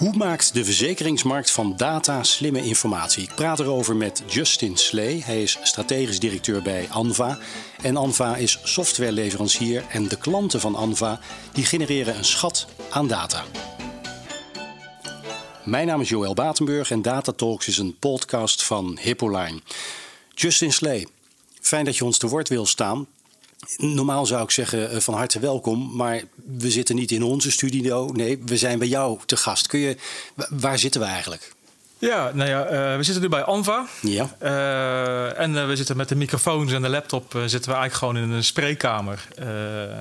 Hoe maakt de verzekeringsmarkt van data slimme informatie? Ik praat erover met Justin Slee. Hij is strategisch directeur bij Anva. En Anva is softwareleverancier en de klanten van Anva die genereren een schat aan data. Mijn naam is Joël Batenburg en Data Talks is een podcast van Hippoline. Justin Slee, fijn dat je ons te woord wil staan. Normaal zou ik zeggen eh, van harte welkom, maar we zitten niet in onze studio. Nee, we zijn bij jou te gast. Kun je, waar zitten we eigenlijk? Ja, nou ja, uh, we zitten nu bij Anva. Ja. Uh, en we zitten met de microfoons en de laptop zitten we eigenlijk gewoon in een spreekkamer.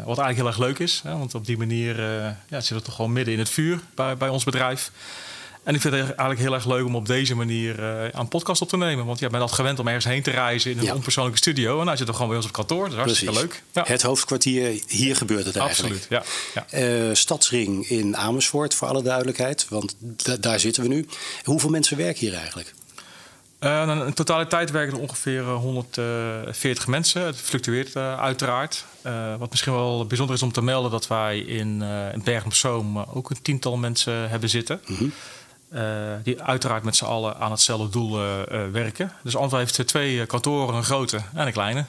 wat eigenlijk heel erg leuk is, hè, want op die manier ja, zitten we toch gewoon midden in het vuur bij, bij ons bedrijf. En ik vind het eigenlijk heel erg leuk om op deze manier uh, aan podcast op te nemen. Want jij bent al gewend om ergens heen te reizen in een onpersoonlijke studio. En nou zit er gewoon bij ons op kantoor. Dat is hartstikke leuk. Ja. Het hoofdkwartier, hier gebeurt het eigenlijk. Absoluut, ja. ja. Uh, Stadsring in Amersfoort, voor alle duidelijkheid. Want daar zitten we nu. Hoeveel mensen werken hier eigenlijk? Uh, in totaliteit werken er ongeveer 140 mensen. Het fluctueert uiteraard. wat misschien wel bijzonder is om te melden... dat wij in, in Bergen op Zoom ook een tiental mensen hebben zitten... Mm uh, die uiteraard met z'n allen aan hetzelfde doel uh, uh, werken. Dus Antwa heeft twee kantoren, een grote en een kleine.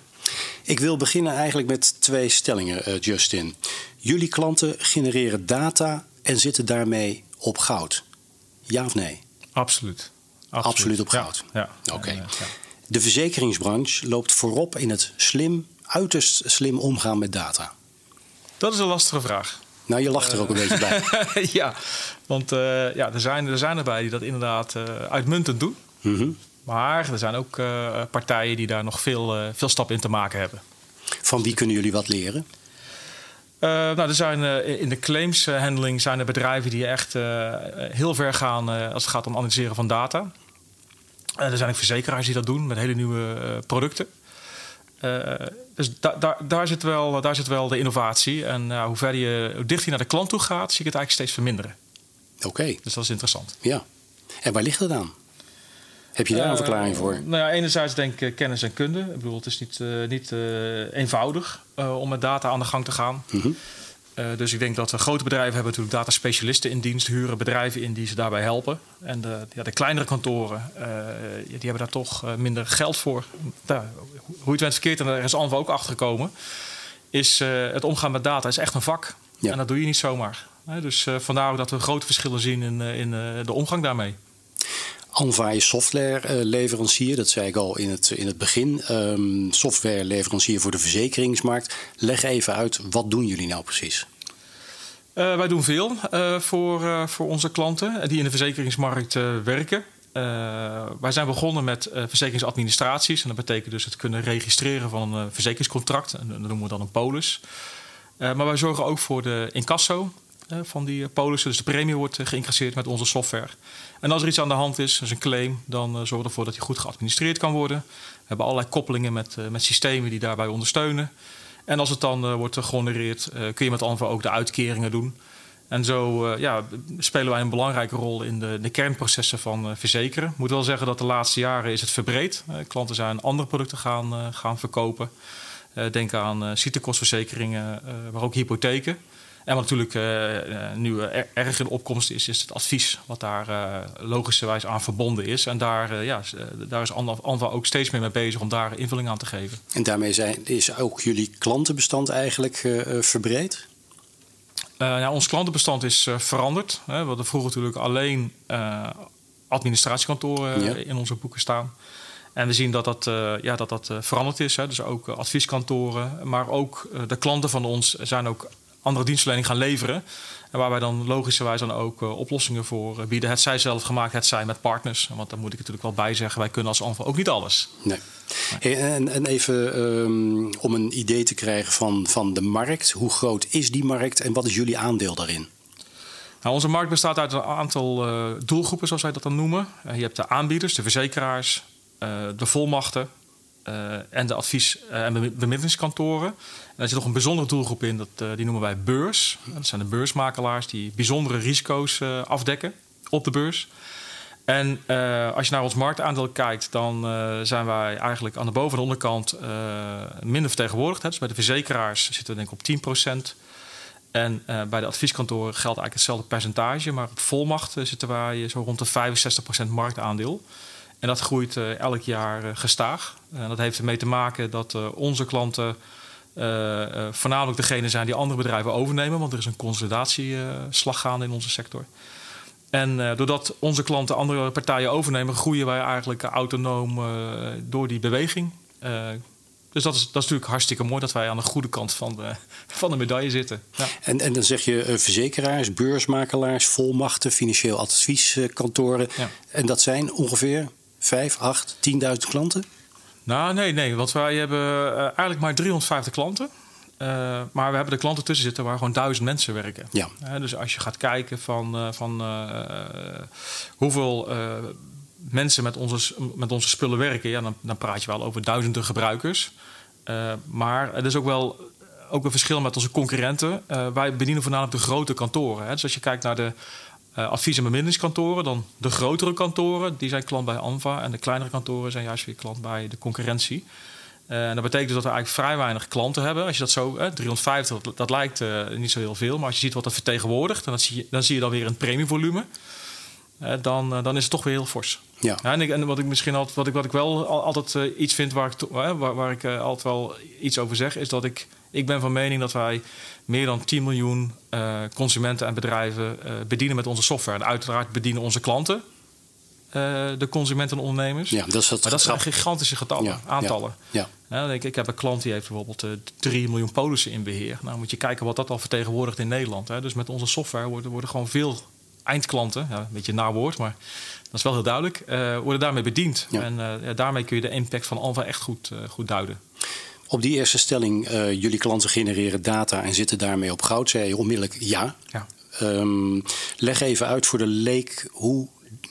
Ik wil beginnen eigenlijk met twee stellingen, Justin. Jullie klanten genereren data en zitten daarmee op goud. Ja of nee? Absoluut. Absoluut, Absoluut op goud. Ja. ja. Oké. Ja. De verzekeringsbranche loopt voorop in het slim, uiterst slim omgaan met data. Dat is een lastige vraag. Nou, je lacht er ook een beetje bij. ja, want uh, ja, er, zijn, er zijn erbij die dat inderdaad uh, uitmuntend doen. Mm -hmm. Maar er zijn ook uh, partijen die daar nog veel, veel stappen in te maken hebben. Van wie kunnen jullie wat leren? nou, er zijn, in de claimshandling zijn er bedrijven die echt heel ver gaan als het gaat om analyseren van data. er zijn ook verzekeraars die dat doen met hele nieuwe producten. Uh, dus da da daar, zit wel, daar zit wel de innovatie. En uh, hoe verder je, hoe dichter je naar de klant toe gaat, zie ik het eigenlijk steeds verminderen. Oké. Dus dat is interessant. Ja. En waar ligt het aan? Heb je daar een uh, verklaring voor? Nou ja, enerzijds denk ik kennis en kunde. Ik bedoel, het is niet, niet eenvoudig om met data aan de gang te gaan. Mm -hmm. Uh, dus ik denk dat grote bedrijven hebben natuurlijk data specialisten in dienst, huren bedrijven in die ze daarbij helpen. En de, ja, de kleinere kantoren, uh, die hebben daar toch minder geld voor. Hoe je het went verkeerd, en daar is Anva ook achter gekomen, is het omgaan met data is echt een vak. Ja. En dat doe je niet zomaar. dus vandaar ook dat we grote verschillen zien in, in de omgang daarmee. Anva is softwareleverancier, dat zei ik al in het, in het begin. Um, softwareleverancier voor de verzekeringsmarkt. Leg even uit, wat doen jullie nou precies? Uh, wij doen veel uh, voor, voor onze klanten die in de verzekeringsmarkt werken. wij zijn begonnen met verzekeringsadministraties. En dat betekent dus het kunnen registreren van een verzekeringscontract. En dat noemen we dan een polis. maar wij zorgen ook voor de incasso van die polissen. Dus de premie wordt geïncasseerd met onze software. En als er iets aan de hand is, dus een claim, dan zorgen we ervoor dat die goed geadministreerd kan worden. We hebben allerlei koppelingen met, met systemen die daarbij ondersteunen. En als het dan uh, wordt gehonoreerd, uh, kun je met Anva ook de uitkeringen doen. En zo uh, ja, spelen wij een belangrijke rol in de, de kernprocessen van verzekeren. Ik moet wel zeggen dat de laatste jaren is het verbreed. klanten zijn andere producten gaan, gaan verkopen. denk aan ziektekostverzekeringen, maar ook hypotheken. En wat natuurlijk uh, nu erg in opkomst is, is het advies wat daar uh, logischerwijs aan verbonden is. En daar, ja, daar is Anva ook steeds meer mee bezig om daar invulling aan te geven. En daarmee zijn, is ook jullie klantenbestand eigenlijk verbreed? ja, ons klantenbestand is veranderd. Hè. We hadden vroeger natuurlijk alleen administratiekantoren ja. in onze boeken staan. En we zien dat dat, uh, ja, dat, dat uh, veranderd is. Hè. Dus ook uh, advieskantoren, maar ook de klanten van ons zijn ook andere dienstverlening gaan leveren. En waar wij dan logischerwijs dan ook uh, oplossingen voor uh, bieden. Het zij zelf gemaakt, het zij met partners. Want daar moet ik natuurlijk wel bij zeggen, wij kunnen als Anva ook niet alles. Nee. nee. En, en, even um, om een idee te krijgen van, van de markt. Hoe groot is die markt en wat is jullie aandeel daarin? Nou, onze markt bestaat uit een aantal uh, doelgroepen, zoals wij dat dan noemen. je hebt de aanbieders, de verzekeraars, de volmachten, en de advies- en bemiddelingskantoren. En er zit nog een bijzondere doelgroep in, dat, uh, die noemen wij beurs. Dat zijn de beursmakelaars die bijzondere risico's afdekken op de beurs. En als je naar ons marktaandeel kijkt, dan zijn wij eigenlijk aan de boven- en onderkant minder vertegenwoordigd. Hè. Dus bij de verzekeraars zitten we denk ik op 10%. En bij de advieskantoren geldt eigenlijk hetzelfde percentage, maar op volmacht zitten wij zo rond de 65% marktaandeel. En dat groeit elk jaar gestaag. En dat heeft ermee te maken dat onze klanten voornamelijk degene zijn die andere bedrijven overnemen, want er is een consolidatieslag gaande in onze sector. En uh, doordat onze klanten andere partijen overnemen, groeien wij eigenlijk autonoom uh, door die beweging. Uh, dus dat is, dat is natuurlijk hartstikke mooi dat wij aan de goede kant van de, van de medaille zitten. Ja. En, en dan zeg je verzekeraars, beursmakelaars, volmachten, financieel advieskantoren. Ja. En dat zijn ongeveer 5, 8, 10.000 klanten? Nou, nee, nee. Want wij hebben eigenlijk maar 350 klanten. Uh, maar we hebben de klanten tussen zitten waar gewoon duizend mensen werken. Ja. Uh, dus als je gaat kijken van, uh, van hoeveel mensen met onze, met onze spullen werken, ja, dan, dan praat je wel over duizenden gebruikers. maar het is ook wel ook een verschil met onze concurrenten. wij bedienen voornamelijk de grote kantoren. Hè. Dus als je kijkt naar de advies- en bemiddelingskantoren, dan de grotere kantoren, die zijn klant bij ANVA. En de kleinere kantoren zijn juist weer klant bij de concurrentie. Uh, en dat betekent dus dat we eigenlijk vrij weinig klanten hebben. Als je dat zo, 350, dat, lijkt uh, niet zo heel veel. Maar als je ziet wat dat vertegenwoordigt, en dat zie je, dan zie je dan weer een premievolume. Uh, dan, dan is het toch weer heel fors. Ja. ja en, ik, en, wat ik misschien altijd, wat ik, wat ik wel altijd iets vind waar ik, waar, waar ik altijd wel iets over zeg, is dat ik, ik ben van mening dat wij meer dan 10 miljoen consumenten en bedrijven bedienen met onze software. En uiteraard bedienen onze klanten de consumenten en ondernemers. Ja, dat is het maar dat zijn gigantische getallen, aantallen. Ja, ja. ik, ik heb een klant die heeft bijvoorbeeld uh, 3 miljoen polissen in beheer. Nou moet je kijken wat dat al vertegenwoordigt in Nederland. Hè. Dus met onze software worden, worden gewoon veel eindklanten, ja, een beetje een naar woord, maar dat is wel heel duidelijk, uh, worden daarmee bediend. En uh, daarmee kun je de impact van Alva echt goed, uh, goed duiden. Op die eerste stelling, jullie klanten genereren data en zitten daarmee op goud, zei je onmiddellijk ja. ja. Um, leg even uit voor de leek hoe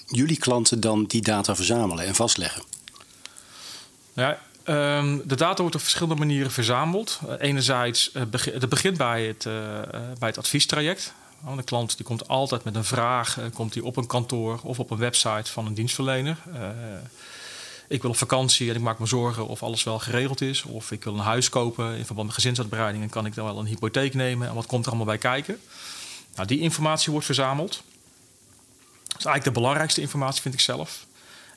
jullie klanten dan die data verzamelen en vastleggen? Ja, um, de data wordt op verschillende manieren verzameld. Uh, enerzijds, uh, beg het begint bij het, uh, bij het adviestraject. De klant die komt altijd met een vraag, komt die op een kantoor of op een website van een dienstverlener. ik wil op vakantie en ik maak me zorgen of alles wel geregeld is. Of ik wil een huis kopen in verband met gezinsuitbreiding en kan ik dan wel een hypotheek nemen en wat komt er allemaal bij kijken. Nou, die informatie wordt verzameld is eigenlijk de belangrijkste informatie, vind ik zelf.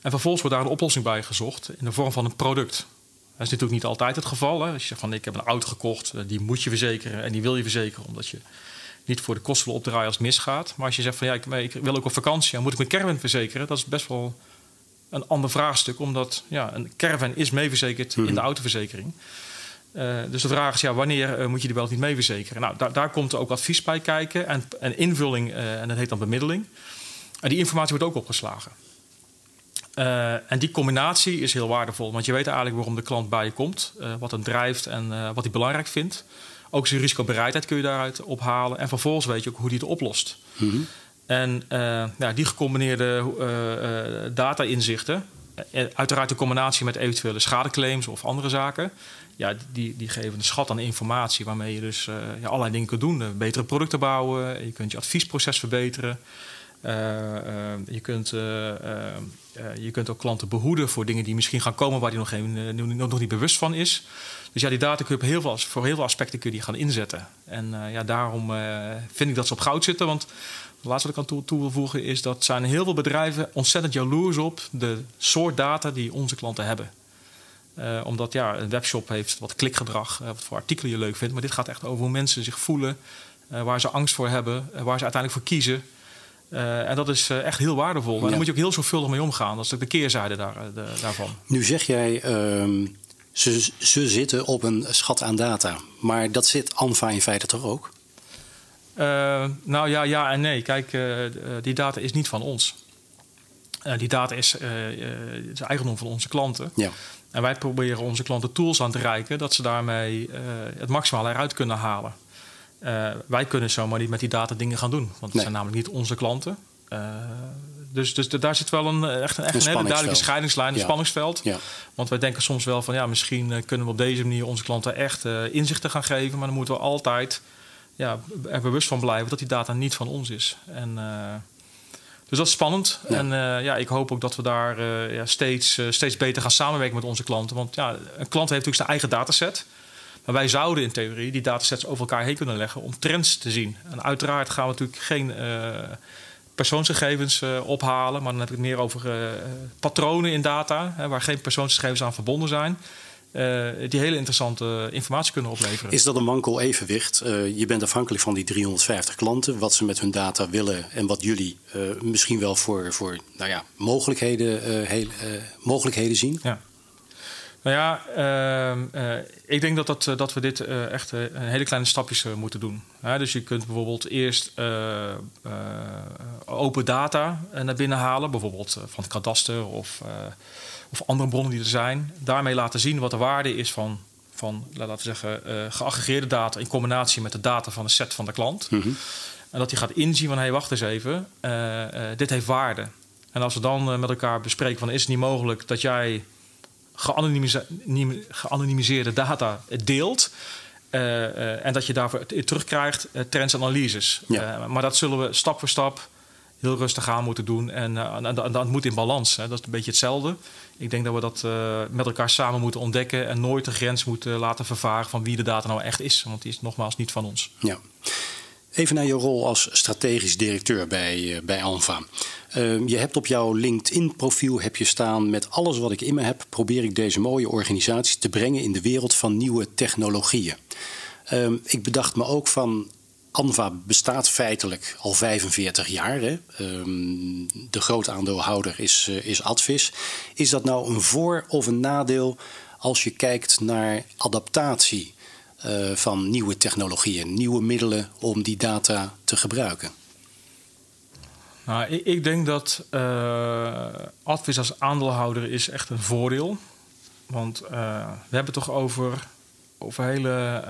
En vervolgens wordt daar een oplossing bij gezocht in de vorm van een product. Dat is natuurlijk niet altijd het geval. Als je zegt van ik heb een auto gekocht, eh, die moet je verzekeren en die wil je verzekeren omdat je niet voor de kosten wil opdraaien als het misgaat. Maar als je zegt van ja, ik, ik wil ook op vakantie en moet ik mijn caravan verzekeren, dat is best wel een ander vraagstuk, omdat ja, een caravan is meeverzekerd in de mhm. autoverzekering. Uh, dus de vraag is, ja, wanneer uh, moet je die wel niet mee verzekeren? Nou, daar, daar komt ook advies bij kijken en, en invulling, uh, en dat heet dan bemiddeling. En die informatie wordt ook opgeslagen. En die combinatie is heel waardevol, want je weet eigenlijk waarom de klant bij je komt, wat hem drijft en wat hij belangrijk vindt. Ook zijn risicobereidheid kun je daaruit ophalen. En vervolgens weet je ook hoe hij het oplost. Mm -hmm. En ja, die gecombineerde data-inzichten, uiteraard in combinatie met eventuele schadeclaims of andere zaken, ja, die, die geven een schat aan informatie waarmee je dus ja, allerlei dingen kunt doen. betere producten bouwen, je kunt je adviesproces verbeteren. Eh, eh, je, kunt, eh, je kunt ook klanten behoeden voor dingen die misschien gaan komen waar die nog, geen, nog niet bewust van is. Dus ja, die data kun je heel veel, voor heel veel aspecten kun je die gaan inzetten. En ja, daarom vind ik dat ze op goud zitten. Want het laatste wat ik aan toe, toe wil voegen is dat zijn heel veel bedrijven ontzettend jaloers op de soort data die onze klanten hebben. Uh, omdat ja, een webshop heeft wat klikgedrag, wat voor artikelen je leuk vindt. Maar dit gaat echt over hoe mensen zich voelen, waar ze angst voor hebben, waar ze uiteindelijk voor kiezen. Uh, en dat is uh, echt heel waardevol. En daar moet je ook heel zorgvuldig mee omgaan. Dat is ook de keerzijde daar, eh, de, daarvan. Nu zeg jij, uh, ze, ze zitten op een schat aan data. Maar dat zit ANVA in feite toch ook? nou ja, ja en nee. Kijk, die data is niet van ons. die data is, is eigendom van onze klanten. Ja. En wij proberen onze klanten tools aan te reiken... dat ze daarmee het maximaal eruit kunnen halen. Wij kunnen zomaar niet met die data dingen gaan doen. Want het zijn namelijk niet onze klanten. Dus, dus daar zit wel een, echt, een, echt een, hele duidelijke scheidingslijn, een spanningsveld. Ja. Want wij denken soms wel van ja, misschien eh, kunnen we op deze manier onze klanten echt uh, inzichten gaan geven. Maar dan moeten we altijd ja, er bewust van blijven dat die data niet van ons is. En, dus dat is spannend. Ja. En ja, ik hoop ook dat we daar ja, steeds, steeds beter gaan samenwerken met onze klanten. Want ja, een klant heeft natuurlijk zijn eigen dataset. Maar wij zouden in theorie die datasets over elkaar heen kunnen leggen om trends te zien. En uiteraard gaan we natuurlijk geen persoonsgegevens ophalen, maar dan heb ik het meer over patronen in data, hè, waar geen persoonsgegevens aan verbonden zijn. Uh, die hele interessante informatie kunnen opleveren. Is dat een wankel evenwicht? Je bent afhankelijk van die 350 klanten, wat ze met hun data willen en wat jullie misschien wel voor, voor nou ja, mogelijkheden, heel, mogelijkheden zien. Ja. Nou ja, ehm, ik denk dat, dat, dat we dit echt hele kleine stapjes moeten doen. dus je kunt bijvoorbeeld eerst open data naar binnen halen, bijvoorbeeld van het kadaster of of andere bronnen die er zijn. Daarmee laten zien wat de waarde is van, van laten we zeggen, geaggregeerde data in combinatie met de data van de set van de klant. Mhm. En dat hij gaat inzien van hé, hey, wacht eens even, dit heeft waarde. En als we dan met elkaar bespreken van is het niet mogelijk dat jij geanonimiseerde data deelt. en dat je daarvoor terugkrijgt trends en analyses. maar dat zullen we stap voor stap heel rustig aan moeten doen. En, uh, dat moet in balans. Hè. Dat is een beetje hetzelfde. Ik denk dat we dat met elkaar samen moeten ontdekken en nooit de grens moeten laten vervaren van wie de data nou echt is. Want die is nogmaals niet van ons. Ja. Even naar je rol als strategisch directeur bij, uh, bij Alfa. je hebt op jouw LinkedIn-profiel heb je staan... met alles wat ik in me heb... probeer ik deze mooie organisatie te brengen... in de wereld van nieuwe technologieën. ik bedacht me ook van Anva bestaat feitelijk al 45 jaar. Um, de grootaandeelhouder is, uh, is Advis. Is dat nou een voor- of een nadeel als je kijkt naar adaptatie uh, van nieuwe technologieën, nieuwe middelen om die data te gebruiken? Nou, ik, ik denk dat uh, Advis als aandeelhouder is echt een voordeel. Want we hebben toch over over hele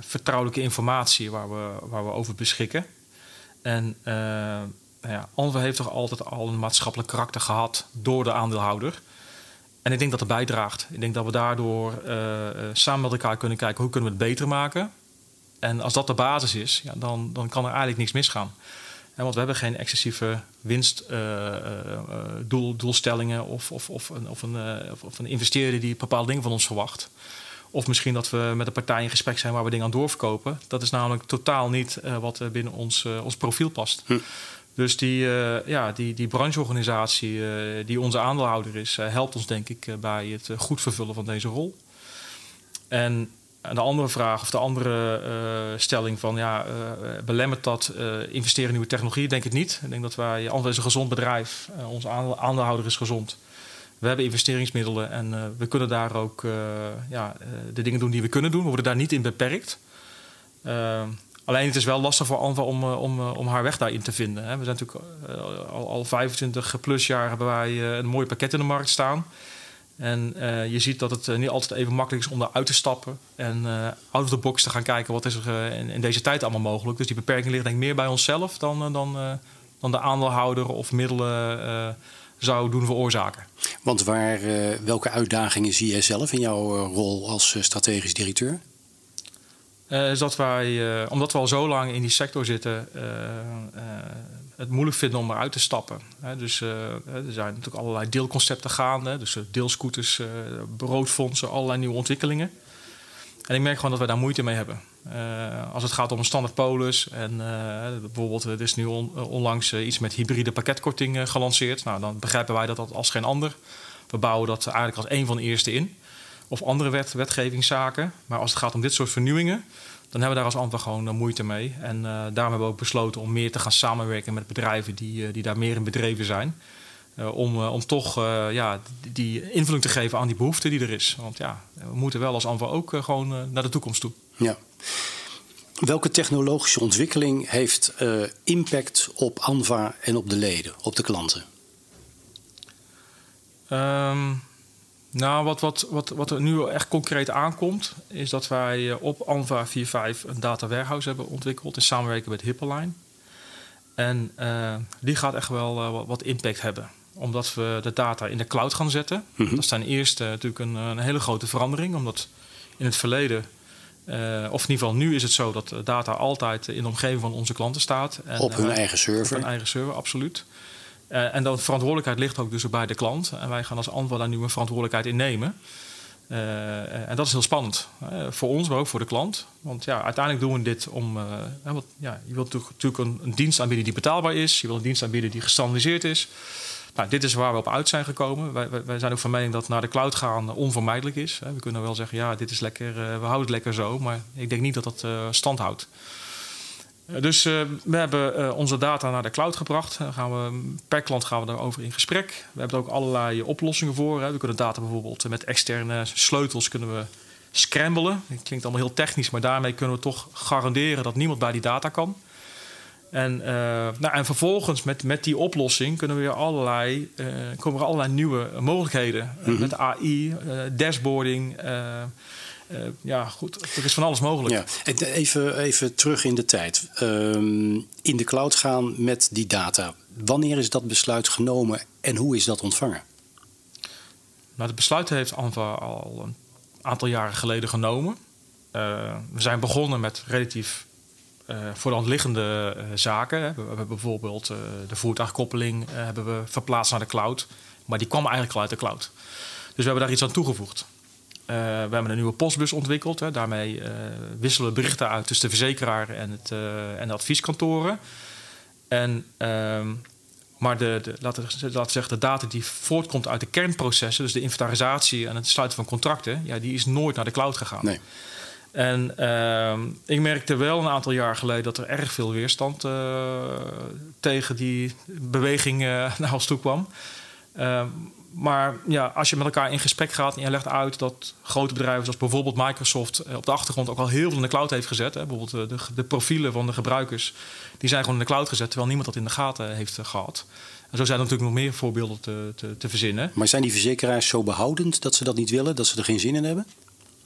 vertrouwelijke informatie waar we, waar we over beschikken. En nou ja, heeft toch altijd al een maatschappelijk karakter gehad door de aandeelhouder. En ik denk dat het bijdraagt. Ik denk dat we daardoor uh, samen met elkaar kunnen kijken hoe kunnen we het beter maken. En als dat de basis is, ja, dan, dan kan er eigenlijk niks misgaan. En want we hebben geen excessieve winstdoelstellingen of, of, of, een, of, een, of een investeerder die bepaalde dingen van ons verwacht. Of misschien dat we met een partij in gesprek zijn waar we dingen aan doorverkopen. Dat is namelijk totaal niet wat binnen ons, ons profiel past. Hm. Dus die, uh, ja, die, die brancheorganisatie die onze aandeelhouder is, helpt ons denk ik bij het goed vervullen van deze rol. En de andere vraag of de andere stelling van ja, belemmert dat investeren in nieuwe technologie? Denk ik niet. Ik denk dat wij, Antwerpen is een gezond bedrijf, onze aandeelhouder is gezond. We hebben investeringsmiddelen en we kunnen daar ook ja, de dingen doen die we kunnen doen. We worden daar niet in beperkt. Alleen het is wel lastig voor Anva om, om, om haar weg daarin te vinden. We zijn natuurlijk al, al 25 plus jaar hebben wij een mooi pakket in de markt staan. En je ziet dat het niet altijd even makkelijk is om eruit te stappen. En out of the box te gaan kijken wat is er in, deze tijd allemaal mogelijk. Dus die beperking ligt denk ik meer bij onszelf dan, dan, dan de aandeelhouder of middelen zou doen veroorzaken. Want waar, welke uitdagingen zie jij zelf in jouw rol als strategisch directeur? Is dat wij, omdat we al zo lang in die sector zitten, het moeilijk vinden om eruit te stappen. dus er zijn natuurlijk allerlei deelconcepten gaande. Dus deelscooters, broodfondsen, allerlei nieuwe ontwikkelingen. En ik merk gewoon dat wij daar moeite mee hebben. Als het gaat om een standaard polis. En bijvoorbeeld, er is nu on, onlangs iets met hybride pakketkorting gelanceerd. Nou, dan begrijpen wij dat als geen ander. We bouwen dat eigenlijk als een van de eerste in. Of andere wet, wetgevingszaken. Maar als het gaat om dit soort vernieuwingen, dan hebben we daar als antwoord gewoon moeite mee. En daarom hebben we ook besloten om meer te gaan samenwerken met bedrijven die, die daar meer in bedreven zijn. Uh, om, om toch ja, die invulling te geven aan die behoefte die er is. Want ja, we moeten wel als ANVA ook gewoon naar de toekomst toe. Ja. Welke technologische ontwikkeling heeft impact op ANVA en op de leden, op de klanten? Um, nou, wat, wat, wat, wat er nu echt concreet aankomt, is dat wij op ANVA 4.5 een data warehouse hebben ontwikkeld in samenwerking met Hippoline. En die gaat echt wel wat impact hebben omdat we de data in de cloud gaan zetten. Mm -hmm. Dat is ten eerste natuurlijk een, een, hele grote verandering. Omdat in het verleden, uh, of in ieder geval nu is het zo... dat data altijd in de omgeving van onze klanten staat. En, op hun eigen server? Op hun eigen server, absoluut. Uh, en de verantwoordelijkheid ligt ook dus bij de klant. En wij gaan als antwoord daar nu een verantwoordelijkheid in nemen. en dat is heel spannend voor ons, maar ook voor de klant. Want ja, uiteindelijk doen we dit om. wat, ja, je wilt natuurlijk een, een, dienst aanbieden die betaalbaar is. Je wilt een dienst aanbieden die gestandardiseerd is. Nou, dit is waar we op uit zijn gekomen. Wij, wij, zijn ook van mening dat naar de cloud gaan onvermijdelijk is. We kunnen wel zeggen, ja, dit is lekker, we houden het lekker zo. Maar ik denk niet dat dat stand houdt. Dus uh, we hebben uh, onze data naar de cloud gebracht. Dan gaan we, per klant gaan we daarover in gesprek. We hebben er ook allerlei oplossingen voor. Hè. We kunnen data bijvoorbeeld met externe sleutels kunnen we scramblen. Het klinkt allemaal heel technisch, maar daarmee kunnen we toch garanderen dat niemand bij die data kan. En, uh, nou, en vervolgens met, met die oplossing kunnen we weer allerlei, komen er allerlei nieuwe mogelijkheden. Mm -hmm. Met AI, dashboarding. Uh, ja, goed, er is van alles mogelijk. Ja. Even, even terug in de tijd. Um, in de cloud gaan met die data. Wanneer is dat besluit genomen en hoe is dat ontvangen? Nou, het besluit heeft Anva al een aantal jaren geleden genomen. Uh, we zijn begonnen met relatief uh, voor de hand liggende zaken. We, we, hebben bijvoorbeeld de voertuigkoppeling hebben we verplaatst naar de cloud. Maar die kwam eigenlijk al uit de cloud. Dus we hebben daar iets aan toegevoegd. Uh, we hebben een nieuwe postbus ontwikkeld. Hè. Daarmee uh, wisselen we berichten uit tussen de verzekeraar en, het, uh, en de advieskantoren. En, ehm, maar de, de, laten we zeggen, de data die voortkomt uit de kernprocessen, dus de inventarisatie en het sluiten van contracten, ja, die is nooit naar de cloud gegaan. Nee. En ehm, ik merkte wel een aantal jaar geleden dat er erg veel weerstand tegen die beweging naar ons toe kwam. Maar ja, als je met elkaar in gesprek gaat en je legt uit dat grote bedrijven zoals bijvoorbeeld Microsoft eh, op de achtergrond ook al heel veel in de cloud heeft gezet. Hè, bijvoorbeeld eh, de, de, profielen van de gebruikers, die zijn gewoon in de cloud gezet, terwijl niemand dat in de gaten heeft eh, gehad. En zo zijn er natuurlijk nog meer voorbeelden te, te, te verzinnen. Maar zijn die verzekeraars zo behoudend dat ze dat niet willen, dat ze er geen zin in hebben?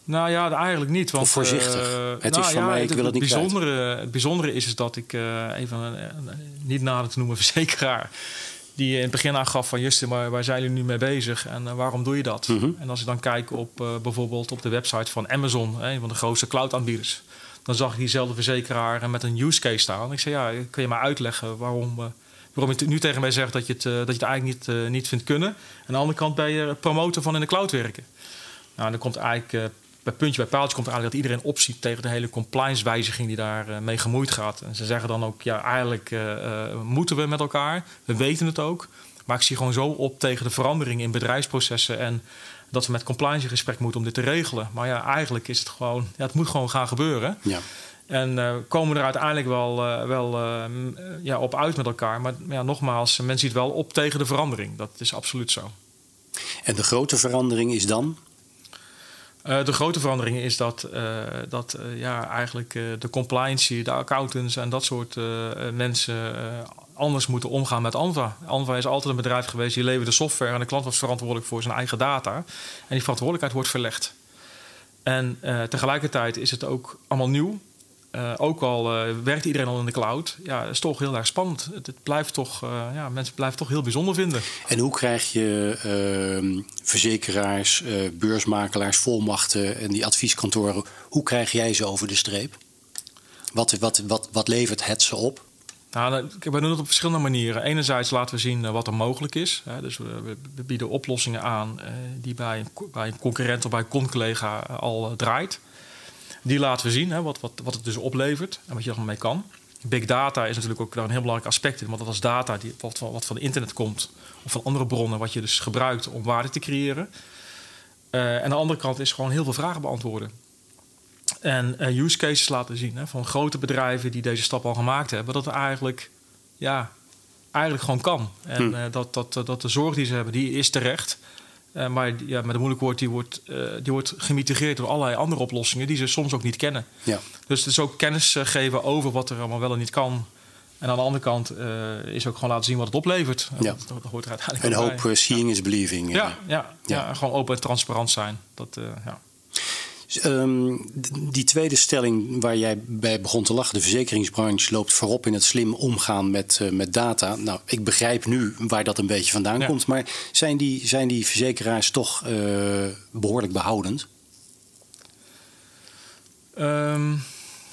Nou ja, eigenlijk niet. Want, of voorzichtig. Uh, het nou, is van ja, mij, ik wil het, niet bijzondere, Het bijzondere is, is dat ik uh, even, uh, niet nader te noemen verzekeraar die in het begin aangaf van... Justin, maar waar zijn jullie nu mee bezig en uh, waarom doe je dat? Mm -hmm. En als ik dan kijk op uh, bijvoorbeeld op de website van Amazon... een van de grootste cloud-aanbieders... dan zag ik diezelfde verzekeraar met een use case staan. Ik zei, ja, kun je maar uitleggen waarom... Uh, waarom je nu tegen mij zegt dat je het, dat je het eigenlijk niet, niet vindt kunnen. Aan de andere kant ben je promotor van in de cloud werken. Nou, dan komt eigenlijk bij puntje bij paaltje komt er eigenlijk dat iedereen opziet tegen de hele compliance-wijziging die daar uh, mee gemoeid gaat. En ze zeggen dan ook, ja, eigenlijk uh, uh, moeten we met elkaar. We weten het ook. Maar ik zie gewoon zo op tegen de verandering in bedrijfsprocessen en dat we met compliance in gesprek moeten om dit te regelen. Maar ja, eigenlijk is het gewoon, ja, het moet gewoon gaan gebeuren. Ja. En komen we er uiteindelijk wel, wel ja, op uit met elkaar. Maar ja, nogmaals, men ziet wel op tegen de verandering. Dat is absoluut zo. En de grote verandering is dan? Uh, de grote verandering is dat, uh, dat uh, ja, eigenlijk de compliance, de accountants en dat soort mensen anders moeten omgaan met Anva. Anva is altijd een bedrijf geweest die leverde software en de klant was verantwoordelijk voor zijn eigen data. En die verantwoordelijkheid wordt verlegd. En tegelijkertijd is het ook allemaal nieuw. Uh, ook al uh, werkt iedereen al in de cloud, ja, is toch heel erg spannend. Het, het blijft toch, uh, ja, mensen blijven toch heel bijzonder vinden. En hoe krijg je ehm, verzekeraars, beursmakelaars, volmachten en die advieskantoren, hoe krijg jij ze over de streep? Wat, wat, wat, wat levert het ze op? Nou, we doen het op verschillende manieren. Enerzijds laten we zien wat er mogelijk is. Dus we, bieden oplossingen aan die bij een, bij een concurrent of bij een con-collega al draait. Die laten we zien, hè, wat, wat, wat het dus oplevert en wat je er mee kan. Big data is natuurlijk ook daar een heel belangrijk aspect in. Want dat is data die, wat, wat van internet komt of van andere bronnen, wat je dus gebruikt om waarde te creëren. Uh, en de andere kant is gewoon heel veel vragen beantwoorden. En uh, use cases laten zien hè, van grote bedrijven die deze stap al gemaakt hebben, dat het eigenlijk, ja, eigenlijk gewoon kan. En hm. uh, dat, dat, dat de zorg die ze hebben, die is terecht. Uh, maar ja, met een moeilijk woord, die wordt, uh, die wordt gemitigeerd door allerlei andere oplossingen die ze soms ook niet kennen. Ja. Dus het is ook kennis uh, geven over wat er allemaal wel en niet kan. En aan de andere kant is ook gewoon laten zien wat het oplevert. Ja. Dat, dat, hoort er uiteindelijk En hoop seeing is believing. Ja, ja, ja, gewoon open en transparant zijn. Dat, ja. Um, die tweede stelling waar jij bij begon te lachen, de verzekeringsbranche loopt voorop in het slim omgaan met, uh, met data. Nou, ik begrijp nu waar dat een beetje vandaan ja. komt, maar zijn die, zijn die verzekeraars toch uh, behoorlijk behoudend? Um,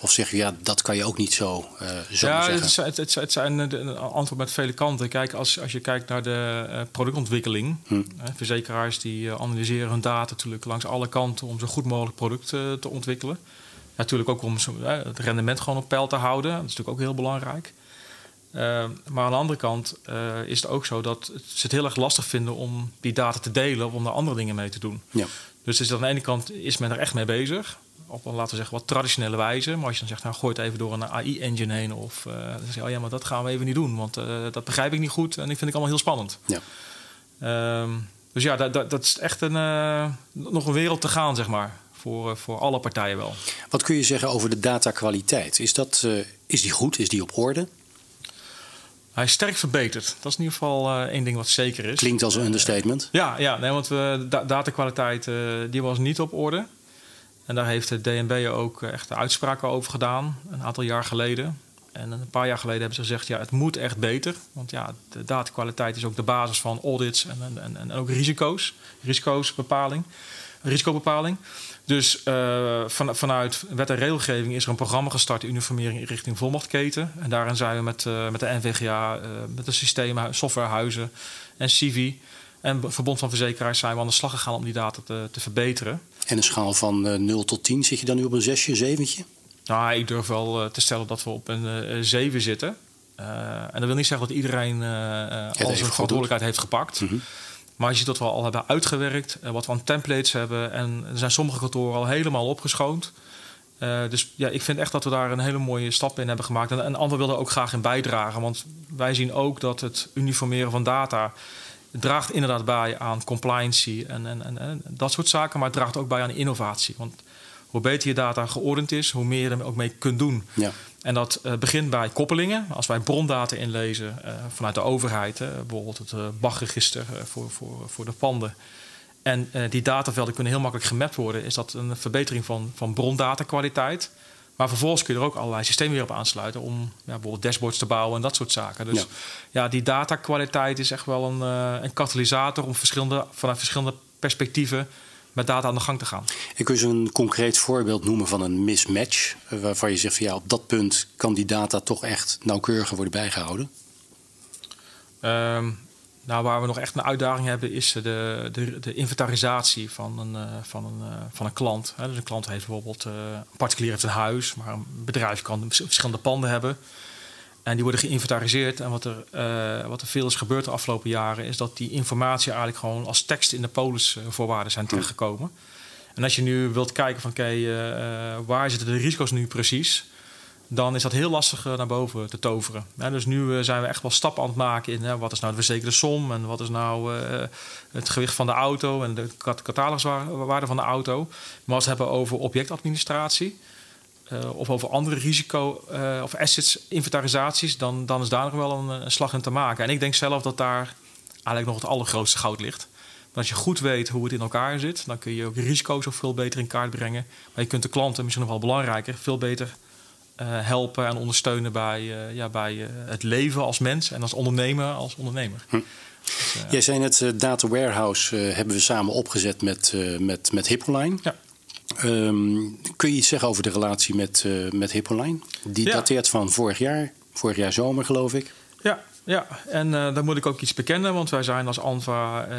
Of zeg je, ja, dat kan je ook niet zo, uh, zo ja, zeggen? Het, het, het, zijn een antwoord met vele kanten. Kijk, als, als je kijkt naar de uh, productontwikkeling. Hm. verzekeraars die analyseren hun data natuurlijk langs alle kanten... om zo goed mogelijk product te ontwikkelen. Natuurlijk ook om het rendement gewoon op peil te houden. Dat is natuurlijk ook heel belangrijk. Uh, maar aan de andere kant uh, is het ook zo dat ze het heel erg lastig vinden om die data te delen of om daar andere dingen mee te doen. Ja. Dus is aan de ene kant is men er echt mee bezig. Op een, laten we zeggen, wat traditionele wijze. Maar als je dan zegt, nou gooi het even door een AI-engine heen. Of uh, dan zeg je, oh ja, maar dat gaan we even niet doen. Want dat begrijp ik niet goed en ik vind ik allemaal heel spannend. Ja. Ehm, dus ja, dat, dat, dat is echt een, nog een wereld te gaan, zeg maar voor, voor alle partijen wel. Wat kun je zeggen over de datakwaliteit? Is, dat, is die goed? Is die op orde? Hij is sterk verbeterd. Dat is in ieder geval uh, één ding wat zeker is. Klinkt als een understatement. ja, ja nee, want we, datakwaliteit uh, die was niet op orde. En daar heeft de DNB ook echt uitspraken over gedaan, een aantal jaar geleden. En een paar jaar geleden hebben ze gezegd, ja, het moet echt beter. Want ja, de datakwaliteit is ook de basis van audits en, en, en ook risico's, risicosbepaling, risicobepaling. Dus uh, van, vanuit wet en regelgeving is er een programma gestart, uniformering richting volmachtketen. En daarin zijn we met, uh, met de NVGA, eh, met de systemen, softwarehuizen en Civi en Verbond van Verzekeraars zijn we aan de slag gegaan om die data te, te verbeteren. En een schaal van 0 tot 10, zit je dan nu op een 6, 7? Nou, ik durf wel te stellen dat we op een 7 zitten. en dat wil niet zeggen dat iedereen al zijn verantwoordelijkheid heeft gepakt. Mm -hmm. Maar je ziet dat we al hebben uitgewerkt, wat we aan templates hebben. En er zijn sommige kantoren al helemaal opgeschoond. Uh, dus ja, ik vind echt dat we daar een hele mooie stap in hebben gemaakt. En, en anderen willen ook graag in bijdragen. Want wij zien ook dat het uniformeren van data draagt inderdaad bij aan compliancy en, en, en, en, dat soort zaken. Maar het draagt ook bij aan innovatie. Want hoe beter je data geordend is, hoe meer je er ook mee kunt doen. Ja. En dat uh, begint bij koppelingen. Als wij brondata inlezen uh, vanuit de overheid, uh, bijvoorbeeld het BAG-register voor, voor, voor de panden. En die datavelden kunnen heel makkelijk gemapt worden, is dat een verbetering van, van brondatakwaliteit. Maar vervolgens kun je er ook allerlei systemen weer op aansluiten om ja, bijvoorbeeld dashboards te bouwen en dat soort zaken. Dus ja, ja die datakwaliteit is echt wel een, een katalysator om verschillende, vanuit verschillende perspectieven met data aan de gang te gaan. Ik kun je een concreet voorbeeld noemen van een mismatch, eh, waarvan je zegt van ja, op dat punt kan die data toch echt nauwkeuriger worden bijgehouden? Um, nou, waar we nog echt een uitdaging hebben, is de, de, de inventarisatie van een, uh, van een, uh, van een klant. dus een klant heeft bijvoorbeeld, uh, een particulier heeft een huis, maar een bedrijf kan verschillende panden hebben. En die worden geïnventariseerd. En wat er, uh, wat er veel is gebeurd de afgelopen jaren, is dat die informatie eigenlijk gewoon als tekst in de polisvoorwaarden zijn terechtgekomen. En als je nu wilt kijken van oké, okay, uh, waar zitten de risico's nu precies? Dan is dat heel lastig naar boven te toveren. Dus nu zijn we echt wel stappen aan het maken in wat is nou de verzekerde som en wat is nou het gewicht van de auto en de cataloguswaarde van de auto. Maar als we het hebben over objectadministratie, of over andere risico- of assets-inventarisaties, dan, dan is daar nog wel een, slag in te maken. En ik denk zelf dat daar eigenlijk nog het allergrootste goud ligt. Want als je goed weet hoe het in elkaar zit, dan kun je ook risico's ook veel beter in kaart brengen. Maar je kunt de klanten, misschien nog wel belangrijker, veel beter helpen en ondersteunen bij, ja, bij het leven als mens en als ondernemer als ondernemer. Hm. Dus, Jij zei net, Data Warehouse hebben we samen opgezet met, met, met Hippoline. Ja. Um, kun je iets zeggen over de relatie met, uh, met Hippoline? Die dateert van vorig jaar, vorig jaar zomer geloof ik. Ja, ja. en uh, daar moet ik ook iets bekennen, want wij zijn als ANVA uh,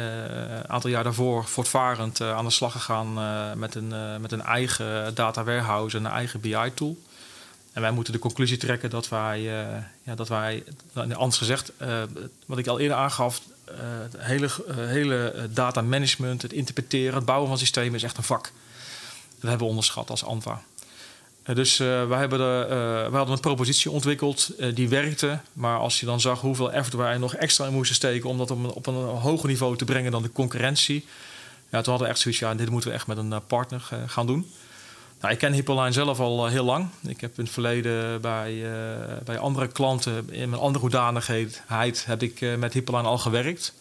een aantal jaar daarvoor voortvarend aan de slag gegaan met, een, met een eigen data warehouse en een eigen BI-tool. En wij moeten de conclusie trekken dat wij, ja, dat wij anders gezegd, wat ik al eerder aangaf, het hele, hele data management, het interpreteren, het bouwen van systemen is echt een vak. Dat hebben we onderschat als ANVA. Dus wij, hebben de, wij hadden een propositie ontwikkeld die werkte. Maar als je dan zag hoeveel effort wij nog extra in moesten steken om dat op een, op een hoger niveau te brengen dan de concurrentie. Ja, toen hadden we echt zoiets, ja, dit moeten we echt met een partner gaan doen. Nou, ik ken Hippoline zelf al heel lang. Ik heb in het verleden bij, bij andere klanten in mijn andere hoedanigheid heb ik met Hippoline al gewerkt.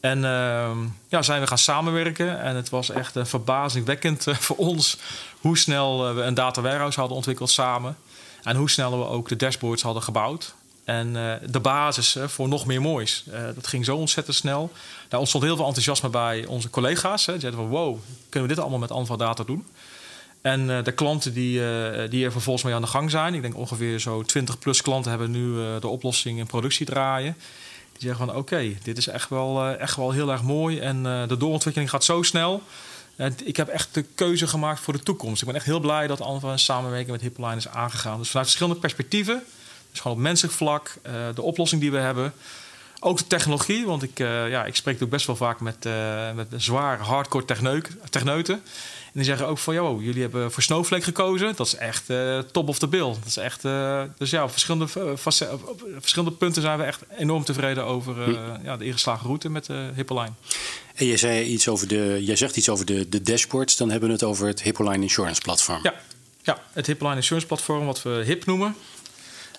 En uh, ja, zijn we gaan samenwerken. En het was echt een verbazingwekkend voor ons hoe snel we een data warehouse hadden ontwikkeld samen. En hoe snel we ook de dashboards hadden gebouwd. En de basis voor nog meer moois. dat ging zo ontzettend snel. Daar ontstond heel veel enthousiasme bij onze collega's. Hè. Die zeiden van wow, kunnen we dit allemaal met Anva Data doen? En de klanten die, die er vervolgens mee aan de gang zijn, ik denk ongeveer zo 20 plus klanten hebben nu de oplossing in productie draaien. Die zeggen van oké, dit is echt wel, echt wel heel erg mooi en de doorontwikkeling gaat zo snel. ik heb echt de keuze gemaakt voor de toekomst. Ik ben echt heel blij dat Alva een samenwerking met Hippoline is aangegaan. Dus vanuit verschillende perspectieven, dus gewoon op menselijk vlak, de oplossing die we hebben. Ook de technologie, want ik, uh, ja, ik spreek ook best wel vaak met, uh, met zware hardcore techneuten. En die zeggen ook van, joh, jullie hebben voor Snowflake gekozen. Dat is echt uh, top of the bill. Dat is echt, dus ja, op verschillende, op verschillende punten zijn we echt enorm tevreden over hm. ja, de ingeslagen route met uh, Hippoline. En jij, zei iets over de, jij zegt iets over de, de dashboards. Dan hebben we het over het Hippoline Insurance Platform. Ja, ja het Hippoline Insurance Platform, wat we HIP noemen.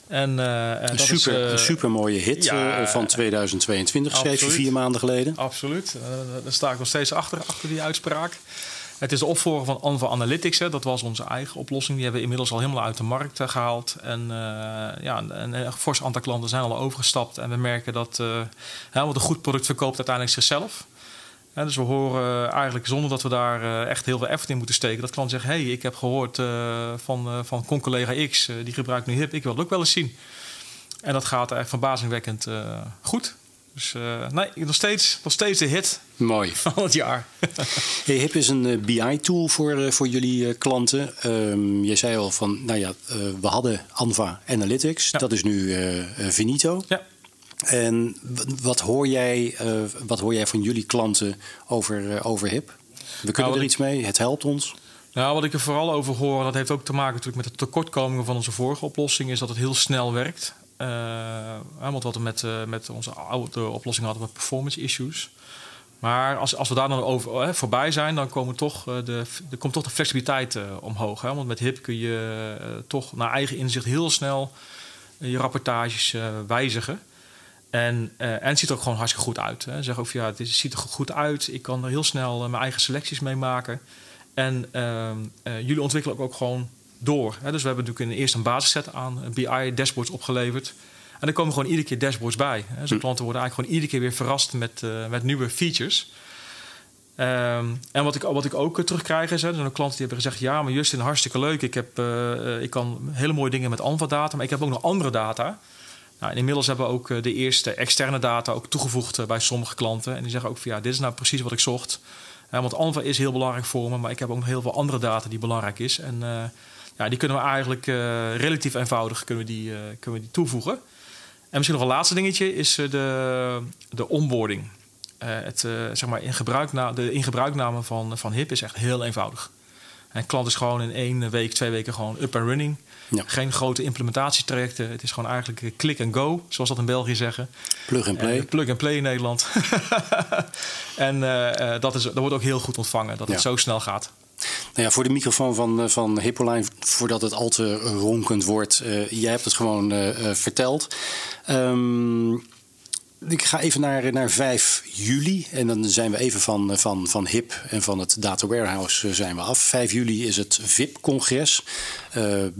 En, uh, een, super, is, uh, een super mooie hit ja, van 2022, schreef je vier maanden geleden. Absoluut. Daar sta ik nog steeds achter, achter die uitspraak. Het is de opvolger van Anva Analytics. Dat was onze eigen oplossing. Die hebben we inmiddels al helemaal uit de markt gehaald. En ja, een, een fors aantal klanten zijn al overgestapt. En we merken dat een goed product verkoopt uiteindelijk zichzelf dus we horen eigenlijk zonder dat we daar eh, echt heel veel effort in moeten steken, dat klanten zeggen: hey, ik heb gehoord uh, van, uh, van collega X, die gebruikt nu HIP, ik wil het ook wel eens zien. En dat gaat echt verbazingwekkend goed. Dus nee, nog steeds, nog steeds de hit Mooi. van het jaar. hey, HIP is een BI-tool voor, voor jullie klanten. Um, je zei al van, nou ja, we hadden Anva Analytics, dat is nu Finito. Ja. En wat hoor jij, wat hoor jij van jullie klanten over, over HIP? We kunnen nou, er iets mee, het helpt ons. Nou, wat ik er vooral over hoor, dat heeft ook te maken natuurlijk met de tekortkomingen van onze vorige oplossing, is dat het heel snel werkt. Want wat we met, met onze oude oplossing hadden, we performance issues. Maar als, als we daar dan over, voorbij zijn, dan komen toch, de, er komt toch de flexibiliteit omhoog. Hè? Want met HIP kun je toch naar eigen inzicht heel snel je rapportages wijzigen. En, en het ziet er ook gewoon hartstikke goed uit. Hè. Zeg ook ja, het ziet er goed uit. Ik kan er heel snel eh, mijn eigen selecties mee maken. En ehm, eh, jullie ontwikkelen ook, ook gewoon door. Hè. Dus we hebben natuurlijk in eerst een basisset aan BI-dashboards opgeleverd. En er komen gewoon iedere keer dashboards bij. Hè. Dus hm. klanten worden eigenlijk gewoon iedere keer weer verrast met, met nieuwe features. Ehm, en wat ik, wat ik ook terugkrijg is, hè, er zijn klanten die hebben gezegd: Ja, maar Justin, hartstikke leuk. Ik, heb, ik kan hele mooie dingen met Alpha-data, maar ik heb ook nog andere data. Nou, inmiddels hebben we ook eh, de eerste externe data ook toegevoegd eh, bij sommige klanten. En die zeggen ook van ja, dit is nou precies wat ik zocht. want Alpha is heel belangrijk voor me, maar ik heb ook nog heel veel andere data die belangrijk is. En uh, ja, die kunnen we eigenlijk relatief eenvoudig kunnen we die, kunnen we die toevoegen. En misschien nog een laatste dingetje is de, de onboarding. het, zeg maar in gebruikna de ingebruikname van, van HIP is echt heel eenvoudig. En klant is gewoon in één week, twee weken gewoon up and running. Geen grote implementatietrajecten. Het is gewoon eigenlijk click and go, zoals dat in België zeggen. Plug and play. plug and play in Nederland. en uh, dat, is, dat wordt ook heel goed ontvangen, dat het zo snel gaat. Nou ja, voor de microfoon van, van Hippoline, voordat het al te ronkend wordt, uh, jij hebt het gewoon uh, verteld. Um, ik ga even naar, naar 5 juli. En dan zijn we even van, van, van HIP en van het Data Warehouse eh, zijn we af. 5 juli is het VIP-congres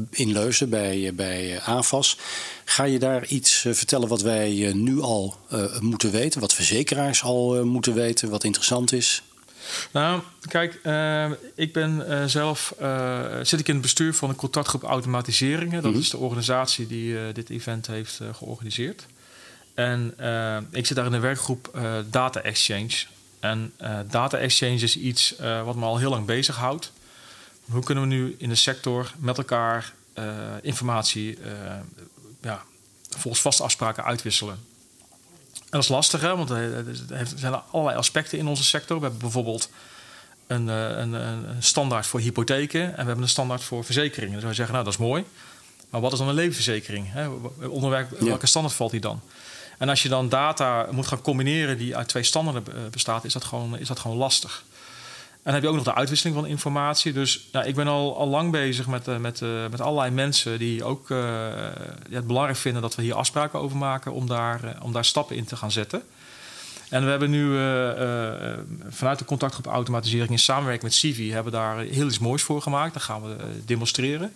in Leuzen bij, bij AFAS. Ga je daar iets vertellen wat wij nu al moeten weten? Wat verzekeraars al moeten weten? Wat interessant is? Nou, kijk, ik ben zelf zit ik in het bestuur van een contactgroep automatiseringen. Dat mm -hmm. is de organisatie die dit event heeft georganiseerd. En ik zit daar in een werkgroep Data Exchange. En Data Exchange is iets wat me al heel lang bezighoudt. Hoe kunnen we nu in de sector met elkaar informatie ja, volgens vaste afspraken uitwisselen? En dat is lastig, hè, want er zijn allerlei aspecten in onze sector. We hebben bijvoorbeeld een, een, een standaard voor hypotheken en we hebben een standaard voor verzekeringen. Zou je zeggen, nou dat is mooi. Maar wat is dan een levensverzekering? Hè? Onder welke standaard valt die dan? En als je dan data moet gaan combineren die uit twee standaarden eh, bestaat, is dat gewoon, is dat gewoon lastig. En dan heb je ook nog de uitwisseling van informatie. Dus nou, ik ben al, al lang bezig met, uh, met, uh, met allerlei mensen die ook ja, het belangrijk vinden dat we hier afspraken over maken om daar, om daar stappen in te gaan zetten. En we hebben nu vanuit de contactgroep automatisering in samenwerking met Civi hebben daar heel iets moois voor gemaakt. Dat gaan we demonstreren.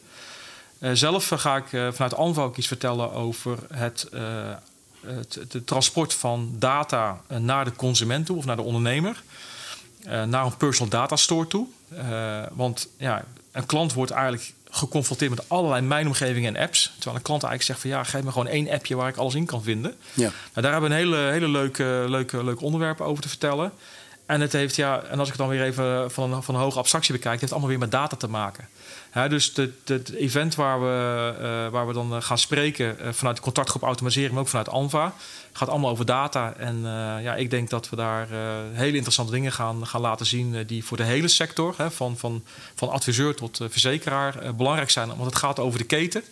zelf ga ik vanuit Anvo iets vertellen over het het, transport van data eh, naar de consument toe of naar de ondernemer. Uh, naar een personal data store toe. Uh, want ja, een klant wordt eigenlijk geconfronteerd met allerlei mijnomgevingen en apps. Terwijl een klant eigenlijk zegt van ja, geef me gewoon één appje waar ik alles in kan vinden. Ja. Nou, daar hebben we een hele, hele leuke, leuke, leuke onderwerp over te vertellen. En het heeft, ja, en als ik het dan weer even van een, van een hoge abstractie bekijk, het heeft allemaal weer met data te maken. dus het event waar we, uh, waar we dan eh, gaan spreken uh, vanuit de contactgroep automatisering, maar ook vanuit Anva, gaat allemaal over data. En ja, ik denk dat we daar hele interessante dingen gaan, gaan laten zien die voor de hele sector, van, van, van adviseur tot verzekeraar, belangrijk zijn. Want het gaat over de keten.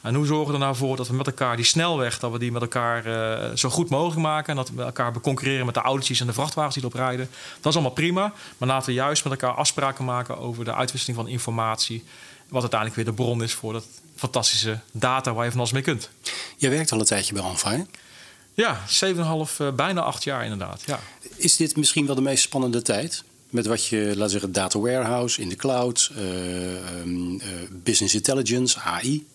En hoe zorgen we er nou voor dat we met elkaar die snelweg, dat we die met elkaar uh, zo goed mogelijk maken. En dat we elkaar beconcurreren met de autootjes en de vrachtwagens die erop rijden. Dat is allemaal prima. Maar laten we juist met elkaar afspraken maken over de uitwisseling van informatie. Wat uiteindelijk weer de bron is voor dat fantastische data waar je van alles mee kunt. Je werkt al een tijdje bij Anfa, Ja, 7,5, uh, bijna acht jaar inderdaad. Ja. Is dit misschien wel de meest spannende tijd? Met wat je, laten zeggen, data warehouse in de cloud, uh, business intelligence, AI.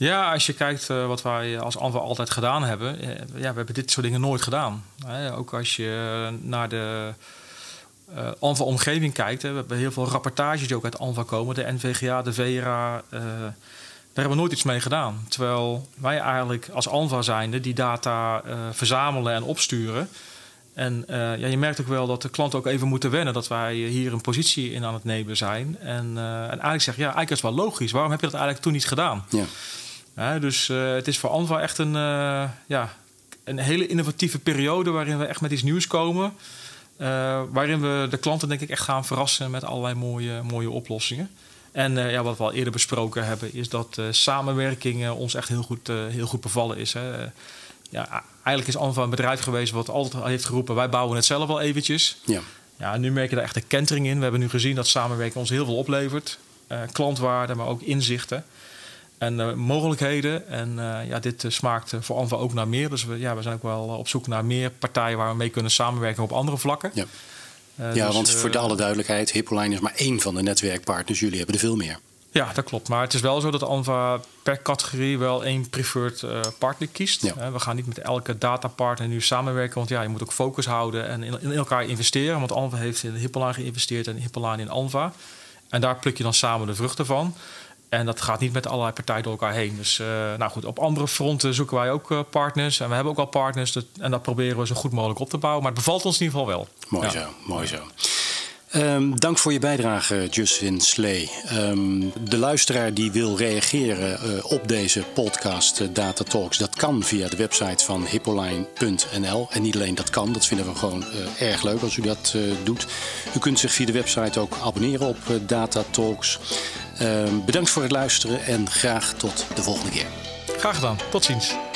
Ja, als je kijkt uh, wat wij als Anva altijd gedaan hebben. Uh, ja, we hebben dit soort dingen nooit gedaan. Ook als je naar de uh, Anva-omgeving kijkt. We hebben heel veel rapportages die ook uit Anva komen. De NVGA, de VRA. daar hebben we nooit iets mee gedaan. Terwijl wij eigenlijk als Anva zijnde die data verzamelen en opsturen. En ja, je merkt ook wel dat de klanten ook even moeten wennen dat wij hier een positie in aan het nemen zijn. En, en eigenlijk zeggen, ja, eigenlijk is het wel logisch. Waarom heb je dat eigenlijk toen niet gedaan? Ja dus uh, het is voor Anva echt een, uh, ja, een hele innovatieve periode waarin we echt met iets nieuws komen. Uh, waarin we de klanten denk ik echt gaan verrassen met allerlei mooie, mooie oplossingen. En ja, wat we al eerder besproken hebben, is dat samenwerking ons echt heel goed, heel goed bevallen is. Hè. ja, eigenlijk is Anva een bedrijf geweest wat altijd heeft geroepen: wij bouwen het zelf wel eventjes. Ja. Ja, nu merk je daar echt een kentering in. We hebben nu gezien dat samenwerking ons heel veel oplevert. klantwaarde, maar ook inzichten en uh, mogelijkheden. En uh, ja, dit uh, smaakt voor Anva ook naar meer. Dus we, ja, we zijn ook wel op zoek naar meer partijen waar we mee kunnen samenwerken op andere vlakken. Ja, ja dus, want voor de alle duidelijkheid, Hippoline is maar één van de netwerkpartners. Jullie hebben er veel meer. Ja, dat klopt. Maar het is wel zo dat Anva per categorie wel één preferred partner kiest. Ja. we gaan niet met elke datapartner nu samenwerken. Want ja, je moet ook focus houden en in, in elkaar investeren. Want Anva heeft in Hippoline geïnvesteerd en Hippoline in Anva. En daar pluk je dan samen de vruchten van. En dat gaat niet met allerlei partijen door elkaar heen. Dus uh, nou goed, op andere fronten zoeken wij ook uh, partners. En we hebben ook al partners. Dat, en dat proberen we zo goed mogelijk op te bouwen. Maar het bevalt ons in ieder geval wel. Mooi ja. zo, mooi zo. Um, dank voor je bijdrage, Justin Slee. Um, de luisteraar die wil reageren uh, op deze podcast uh, Data Talks, dat kan via de website van hippoline.nl. En niet alleen dat kan, dat vinden we gewoon uh, erg leuk als u dat doet. U kunt zich via de website ook abonneren op Data Talks. Um, bedankt voor het luisteren en graag tot de volgende keer. Graag gedaan. Tot ziens.